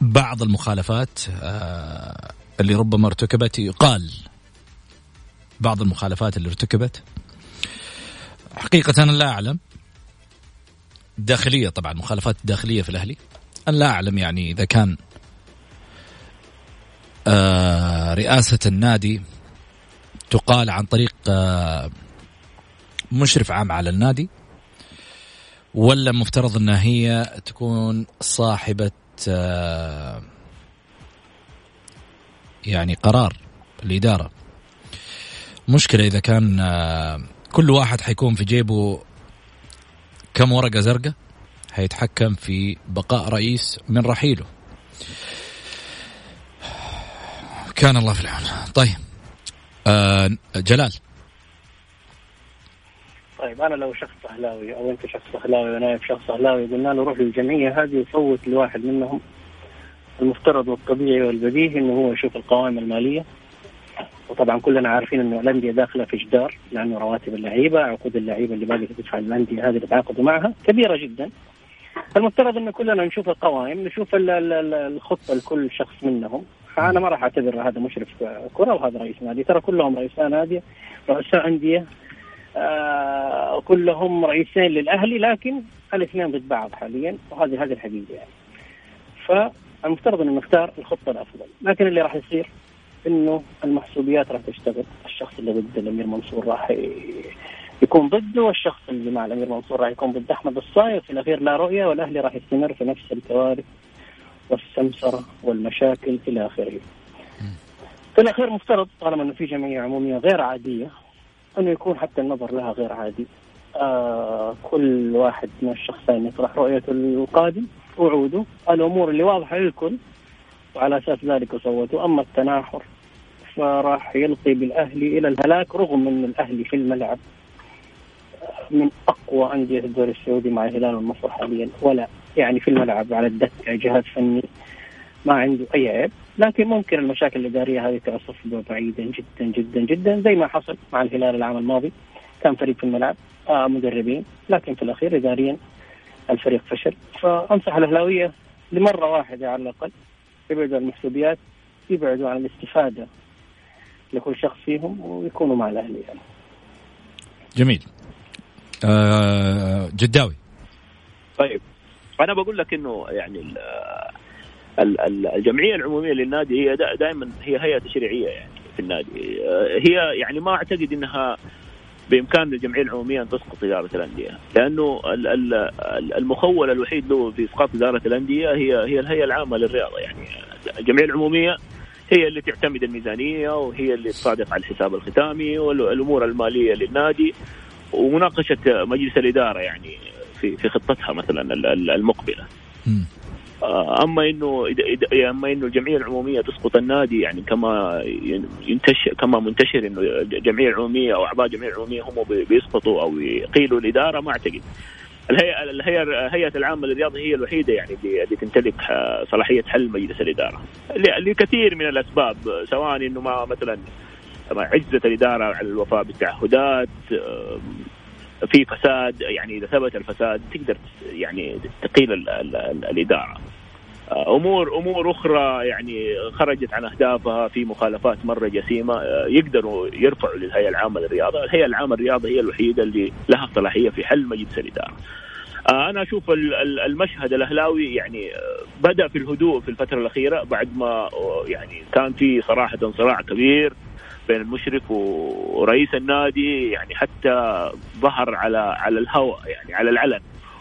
بعض المخالفات آه، اللي ربما ارتكبت يقال بعض المخالفات اللي ارتكبت. حقيقة أنا لا أعلم. داخلية طبعا مخالفات داخلية في الأهلي. أنا لا أعلم يعني إذا كان آه، رئاسة النادي تقال عن طريق آه، مشرف عام على النادي ولا مفترض إنها هي تكون صاحبة آه، يعني قرار الإدارة. مشكلة إذا كان آه، كل واحد حيكون في جيبه كم ورقة زرقاء حيتحكم في بقاء رئيس من رحيله. كان الله في العون. طيب آه جلال. طيب أنا لو شخص أهلاوي أو أنت شخص أهلاوي ونايف شخص أهلاوي قلنا له روح للجمعية هذه وصوت لواحد منهم المفترض والطبيعي والبديهي إنه هو يشوف القوائم المالية. وطبعا كلنا عارفين إنه الأندية داخلة في جدار لأنه رواتب اللعيبة عقود اللعيبة اللي باقي تدفع الأندية هذه اللي تعاقدوا معها كبيرة جدا. فالمفترض انه كلنا نشوف القوائم نشوف الخطة لكل شخص منهم. فأنا ما راح أعتبر هذا مشرف كرة وهذا رئيس نادي. ترى كلهم رئيسان نادي رؤساء أندية آه كلهم رئيسين للأهلي لكن الاثنين ضد بعض حاليا وهذه هذه الحقيقة يعني. فالمفترض انه نختار الخطة الأفضل، لكن اللي راح يصير إنه المحسوبيات راح تشتغل، الشخص اللي ضد الأمير منصور راح يكون ضده والشخص اللي مع الأمير منصور راح يكون ضد. أحمد الصايغ في الأخير لا رؤية والأهلي راح يستمر في نفس الكوارث والسمسرة والمشاكل إلى آخره. في الأخير مفترض طالما إنه في جمعية عمومية غير عادية إنه يكون حتى النظر لها غير عادي. آه كل واحد من الشخصين يطرح رؤيته القادم وعوده الأمور اللي واضحة للكل وعلى أساس ذلك صوتوا أما التناحر فراح يلقي بالأهلي إلى الهلاك رغم إن الأهلي في الملعب من أقوى أندية الدوري السعودي مع الهلال والنصر حاليا ولا يعني في الملعب على الدكه جهاز فني ما عنده أي عيب. لكن ممكن المشاكل الإدارية هذه تصف بعيدا جدا جدا جدا زي ما حصل مع الهلال العام الماضي. كان فريق في الملعب آه مدربين لكن في الأخير اداريا الفريق فشل. فأنصح الأهلاوية لمرة واحدة على الأقل يبعدوا عن المحسوبيات يبعدوا عن الاستفادة لكل شخص فيهم ويكونوا مع الأهلي يعني. جميل. آه جداوي. طيب أنا بقول لك إنه يعني الجمعية العمومية للنادي هي دائما هي هيئة تشريعية يعني في النادي هي يعني ما أعتقد إنها بإمكان الجمعية العمومية أن تسقط إدارة الأندية لأنه المخول الوحيد له في إسقاط إدارة الأندية هي هي الهيئة العامة للرياضة يعني الجمعية العمومية هي اللي تعتمد الميزانية وهي اللي تصادق على الحساب الختامي والأمور المالية للنادي ومناقشة مجلس الإدارة يعني في في خطتها مثلا المقبلة. آه، أما إنه أما إنه الجمعيه العمومية تسقط النادي يعني كما ينتشر كما منتشر إنه الجمعيه العمومية أو أعضاء الجمعيه العمومية هم بيسقطوا أو يقيلوا الإدارة ما أعتقد. الهيئه الهيئه الهيئة العامة للرياضة هي الوحيدة يعني اللي تمتلك صلاحية حل مجلس الإدارة. لكثير من الأسباب سواء إنه ما مثلا عجزت الإدارة على الوفاء بالتعهدات في فساد يعني إذا ثبت الفساد تقدر يعني تقيل ال ال ال الإدارة. أمور أمور أخرى يعني خرجت عن أهدافها في مخالفات مرة جسيمة يقدروا يرفعوا للهيئة العامة للرياضة، الهيئة العامة للرياضة هي الوحيدة اللي لها صلاحية في حل مجلس الإدارة. أنا أشوف المشهد الأهلاوي يعني بدأ في الهدوء في الفترة الأخيرة بعد ما يعني كان في صراحة صراع كبير بين المشرف ورئيس النادي يعني حتى ظهر على على الهواء يعني على العلن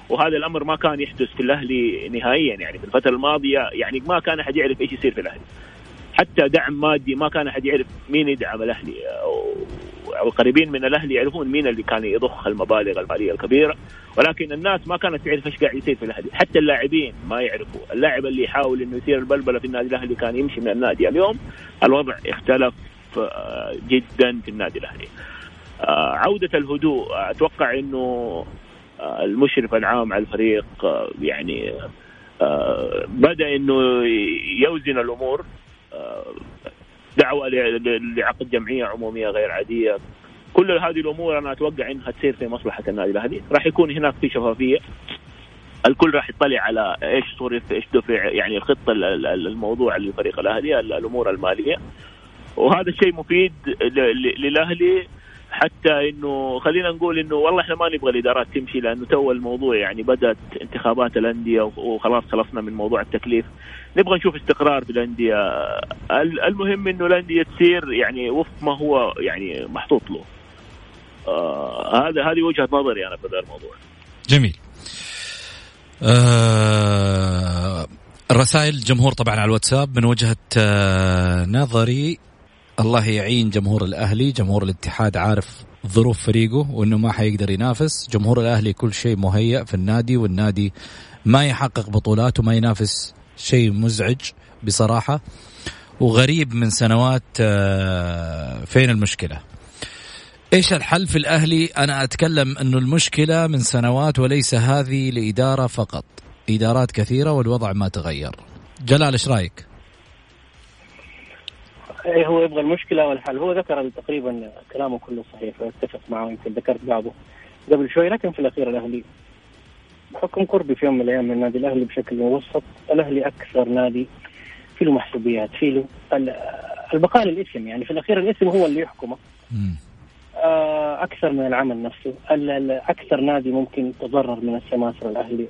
وهذا الأمر ما كان يحدث في الأهلي نهائيا يعني. في الفترة الماضية يعني ما كان أحد يعرف إيش يصير في الأهلي. حتى دعم مادي ما كان أحد يعرف مين يدعم الأهلي. أو القريبين من الأهلي يعرفون مين اللي كان يضخ المبالغ المالية الكبيرة. ولكن الناس ما كانت تعرف إيش قاعد يصير في الأهلي. حتى اللاعبين ما يعرفوا. اللاعب اللي يحاول إنه يثير البلبلة في النادي الأهلي كان يمشي من النادي. اليوم الوضع اختلف جدا في النادي الأهلي. عودة الهدوء. أتوقع إنه المشرف العام على الفريق يعني بدأ إنه يوزن الأمور دعوة لعقد جمعية عمومية غير عادية. كل هذه الأمور أنا أتوقع إنها تصير في مصلحة النادي الأهلي. راح يكون هناك في شفافية. الكل راح يطلع على إيش صرف إيش دفع يعني الخطة الموضوع للفريق الأهلي الأمور المالية. وهذا الشيء مفيد للأهلي. حتى إنه خلينا نقول إنه والله إحنا ما نبغى الإدارات تمشي لأنه تو الموضوع يعني بدأت انتخابات الأندية وخلاص خلصنا من موضوع التكليف. نبغى نشوف استقرار في الانديه المهم إنه الأندية تصير يعني وفق ما هو يعني محطوط له. آه هذا هذه وجهة نظري أنا في هذا الموضوع. جميل. آه الرسائل جمهور طبعا على الواتساب من وجهة آه نظري الله يعين جمهور الأهلي جمهور الاتحاد عارف ظروف فريقه وإنه ما حيقدر ينافس. جمهور الأهلي كل شيء مهيأ في النادي والنادي ما يحقق بطولات وما ينافس شيء مزعج بصراحة. وغريب من سنوات آه، فين المشكلة؟ إيش الحل في الأهلي؟ أنا أتكلم إنه المشكلة من سنوات وليس هذه لإدارة فقط. إدارات كثيرة والوضع ما تغير. جلال إيش رأيك؟ إيه هو يبغى المشكلة والحل. هو ذكر تقريبا كلامه كله صحيح واتفق معه يمكن ذكرت بعضه قبل شوي لكن في الأخير الأهلي. بحكم قربي في يوم من الأيام من النادي الأهلي بشكل مبسط الأهلي أكثر نادي في له محسوبيات في له البقاء للاسم يعني في الأخير الاسم هو اللي يحكمه. آه، أكثر من العمل نفسه. أكثر نادي ممكن تضرر من السماسره الأهلي.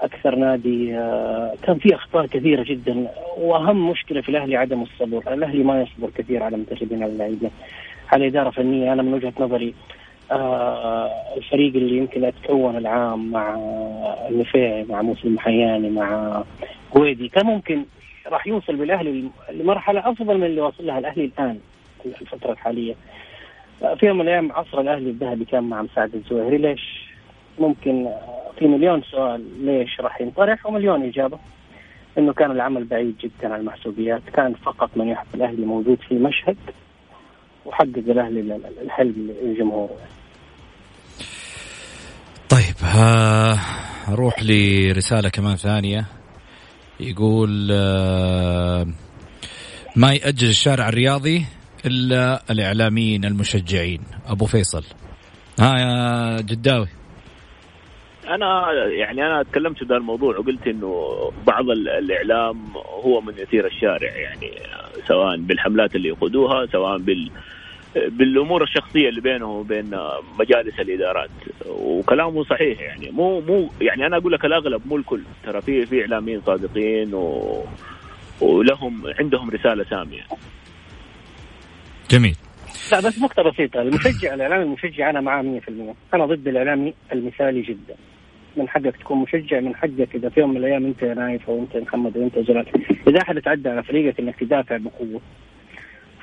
أكثر نادي آه، كان فيه أخطاء كثيرة جدا وأهم مشكلة في الأهلي عدم الصبر، الأهلي ما يصبر كثير على مدربين على اللاعبين على اداره فنيه أنا من وجهة نظري آه الفريق اللي يمكن أتكون العام مع النفيعي مع مسلم محياني مع قويدي كان ممكن راح يوصل بالأهلي لمرحلة أفضل من اللي وصل لها الأهلي الآن في الفترة الحالية. آه في يوم من الأيام عصر الأهلي الذهبي كان مع مساعد الزوهري ليش؟ ممكن في مليون سؤال ليش راح ينطرح ومليون إجابة. إنه كان العمل بعيد جدا عن المحسوبيات، كان فقط من يحب الأهلي موجود في المشهد وحقق الأهلي الحلم لجمهوره. طيب أروح لرسالة كمان ثانية يقول آه، ما يأجل الشارع الرياضي إلا الإعلاميين المشجعين أبو فيصل ها يا جداوي أنا يعني أنا تكلمت في هذا الموضوع وقلت إنه بعض الإعلام هو من يثير الشارع يعني سواء بالحملات اللي يقودوها سواء بال بالأمور الشخصية اللي بينه وبين مجالس الإدارات. وكلامه صحيح يعني مو مو يعني أنا أقول لك الأغلب مو الكل. ترى في في إعلاميين صادقين و ولهم عندهم رسالة سامية. جميل. لا بس نقطة بسيطة المشجع الإعلامي المشجع أنا معاه 100% أنا ضد الإعلامي المثالي جدا. من حقك تكون مشجع من حقك إذا في يوم من الأيام أنت نايف أو أنت محمد أو أنت جلال إذا أحد تعدى على فريقك إنك تدافع بقوة.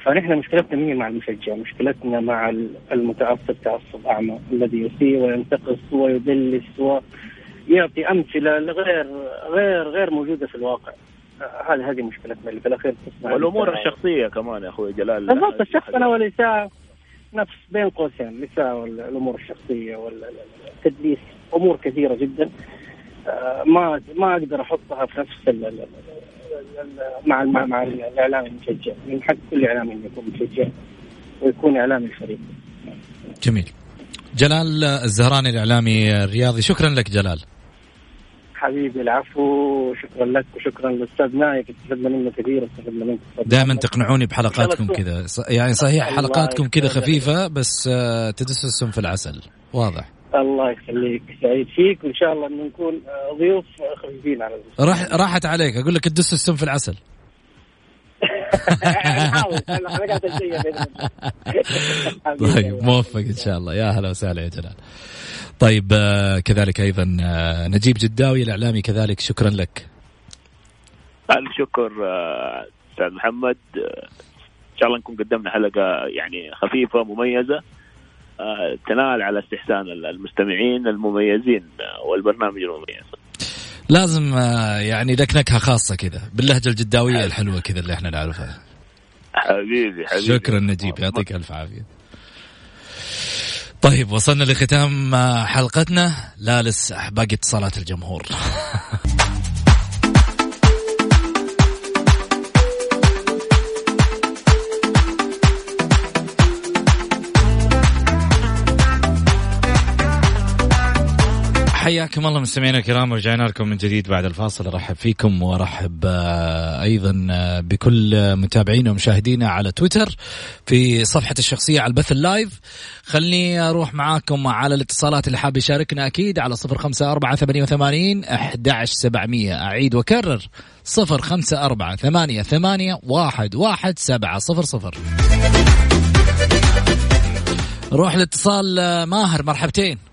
فنحن مشكلتنا مين مع المشجع؟ مشكلتنا مع المتعصب تعصب أعمى الذي يسيء وينتقص ويدلس ويعطي أمثلة غير غير غير موجودة في الواقع. هذه هذه مشكلتنا اللي في الأخير تسمع. والأمور الشخصية كمان يا أخوي جلال. بالضبط الشخص أنا والاساءه نفس بين قوسين الاساءه والامور الشخصية والتدليس أمور كثيرة جدا. ما ما أقدر أحطها في نفس مع مع, مع الإعلام المشجع. من حق كل اعلامي انه يكون مشجع ويكون إعلامي الفريق جميل. جلال الزهراني الإعلامي الرياضي شكرا لك جلال. حبيبي العفو شكرا لك وشكرا للأستاذ نايف استفدنا منه كثير استفدنا منك دائما تقنعوني بحلقاتكم كذا. يعني صحيح حلقاتكم كذا. خفيفة بس آه، تدس السم في العسل. واضح. الله يخليك سعيد فيك وإن شاء الله إن نكون آه، ضيوف خفيفين على. راح راحت عليك أقول لك تدس السم في العسل. [laughs] طيب موفق إن شاء الله. يا هلا وسهلا يا جلال. طيب آه، كذلك أيضا آه، نجيب جداوي الإعلامي كذلك. شكرا لك. ألف شكر آه، أستاذ محمد. آه، إن شاء الله نكون قدمنا حلقة يعني خفيفة مميزة. آه، تنال على استحسان المستمعين المميزين آه، والبرنامج المميز. لازم آه، يعني لك نكهه خاصة كذا باللهجة الجداوية الحلوة كذا اللي إحنا نعرفها. حبيبي حبيبي. شكرا نجيب يعطيك ألف عافية. طيب وصلنا لختام آه، حلقتنا. لا لسه باقي اتصالات الجمهور. [laughs] حياكم الله مستمعينا الكرام ورجعنا لكم من جديد بعد الفاصل. أرحب فيكم وأرحب آه، أيضا آه، بكل متابعينا ومشاهدينا على تويتر في صفحة الشخصية على البث اللايف. خلني أروح معاكم على الاتصالات اللي حاب يشاركنا أكيد على صفر خمسة أربعة ثمانية وثمانين أحد سبعمية. أعيد وكرر صفر خمسة أربعة ثمانية ثمانية واحد واحد سبعة صفر صفر. روح الاتصال آه، ماهر مرحبتين.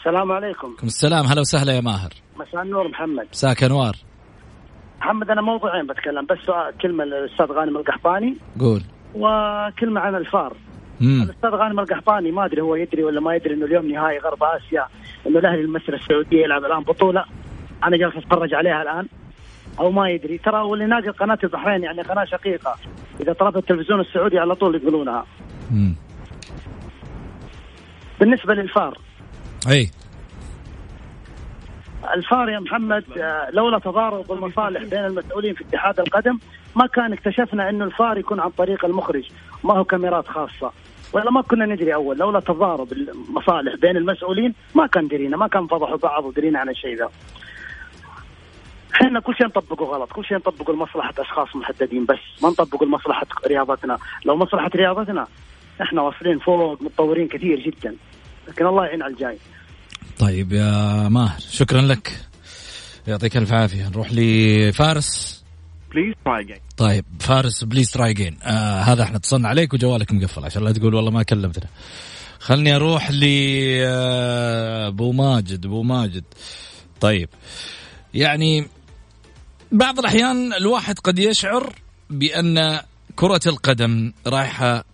السلام عليكم. عليكم السلام. هلا وسهلا يا ماهر. مساء النور محمد. مساك انوار محمد أنا موضوعين بتكلم بس سؤال كلمة للأستاذ غانم القحطاني. قول. وكلمة عن الفار. مم. الأستاذ غانم القحطاني ما أدري هو يدري ولا ما يدري إنه اليوم نهائي غرب آسيا إنه الأهلي المصري السعودية يلعب الآن بطولة. أنا جالس أتفرج عليها الآن أو ما يدري. ترى واللي ناقل قناة البحرين يعني قناة شقيقة. إذا طلب التلفزيون السعودي على طول يقولونها. بالنسبة للفار أي. الفار يا محمد آه، لولا تضارب المصالح بين المسؤولين في اتحاد القدم ما كان اكتشفنا إنه الفار يكون عن طريق المخرج ما هو كاميرات خاصة. ولا ما كنا ندري أول لولا تضارب المصالح بين المسؤولين ما كان درينا ما كان فضحوا بعض ودرينا عن الشيء ذا. إحنا كل شيء نطبقه غلط كل شيء نطبقه لمصلحة أشخاص محددين بس ما نطبقه لمصلحة رياضتنا. لو مصلحة رياضتنا إحنا واصلين فوق متطورين كثير جدا. لكن الله يعين على الجاي. طيب يا ماهر شكرا لك. يعطيك ألف عافية. نروح لفارس. Please try again. طيب فارس please try again آه هذا إحنا اتصلنا عليك وجوالك مقفل عشان لا تقول والله ما كلمتنا. خلني أروح ل آه، أبو ماجد أبو ماجد. طيب يعني بعض الأحيان الواحد قد يشعر بأن كرة القدم رايحة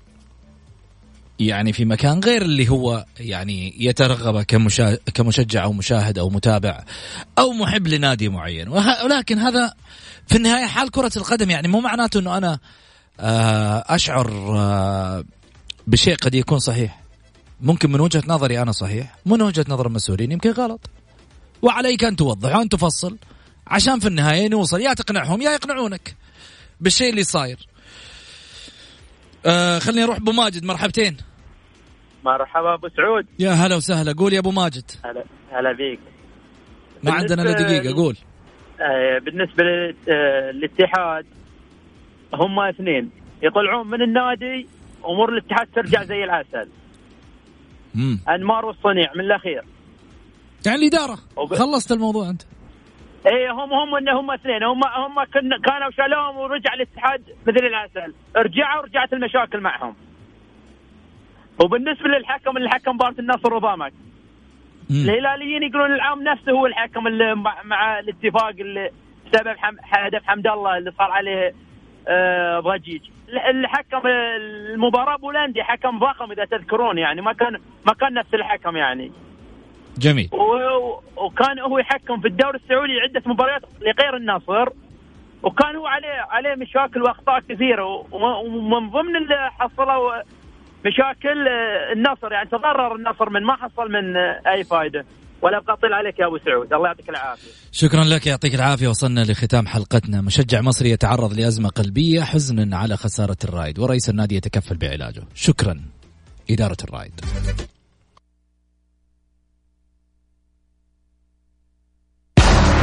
يعني في مكان غير اللي هو يعني يترغب. كمشجع أو مشاهد أو متابع أو محب لنادي معين. ولكن هذا في النهاية حال كرة القدم يعني مو معناته إنه أنا آه، أشعر آه، بشيء قد يكون صحيح ممكن من وجهة نظري أنا صحيح من وجهة نظر المسؤولين يمكن غلط وعليك أن توضح وأن تفصل عشان في النهاية نوصل يا تقنعهم يا يقنعونك بالشيء اللي صاير آه خليني أروح أبو ماجد مرحبتين. مرحبا أبو سعود. يا هلا وسهلا قول يا أبو ماجد. هلا هلا بيك. ما عندنا إلا دقيقة قول. آه، بالنسبة لل- آه، للاتحاد هم اثنين. يطلعون من النادي أمور الاتحاد ترجع زي العسل. امم أنمار والصنيع من الأخير. يعني الإدارة وب- خلصت الموضوع أنت. اي هم هم إن هم اثنين. هم هم كانوا شالوهم ورجع الاتحاد مثل العسل رجعوا ورجعت المشاكل معهم. وبالنسبة للحكم اللي حكم مباراه النصر وضامك. الهلاليين يقولون العام نفسه هو الحكم اللي مع, مع الاتفاق اللي سبب حم هدف حمد الله اللي صار عليه آه ضجيج. اللي حكم المباراة بولندي حكم ضخم إذا تذكرون يعني. ما كان ما كان نفس الحكم يعني. جميل. و- وكان هو يحكم في الدوري السعودي عده مباريات لغير النصر وكان هو عليه عليه مشاكل وأخطاء كثيرة ومن ضمن اللي حصلوا مشاكل آه، النصر يعني تضرر النصر من ما حصل من آه، أي فائده ولا ابقى اطيل عليك يا أبو سعود. الله يعطيك العافية. شكرا لك يعطيك العافية. وصلنا لختام حلقتنا. مشجع مصري يتعرض لأزمة قلبية حزنا على خسارة الرائد ورئيس النادي يتكفل بعلاجه. شكرا إدارة الرائد.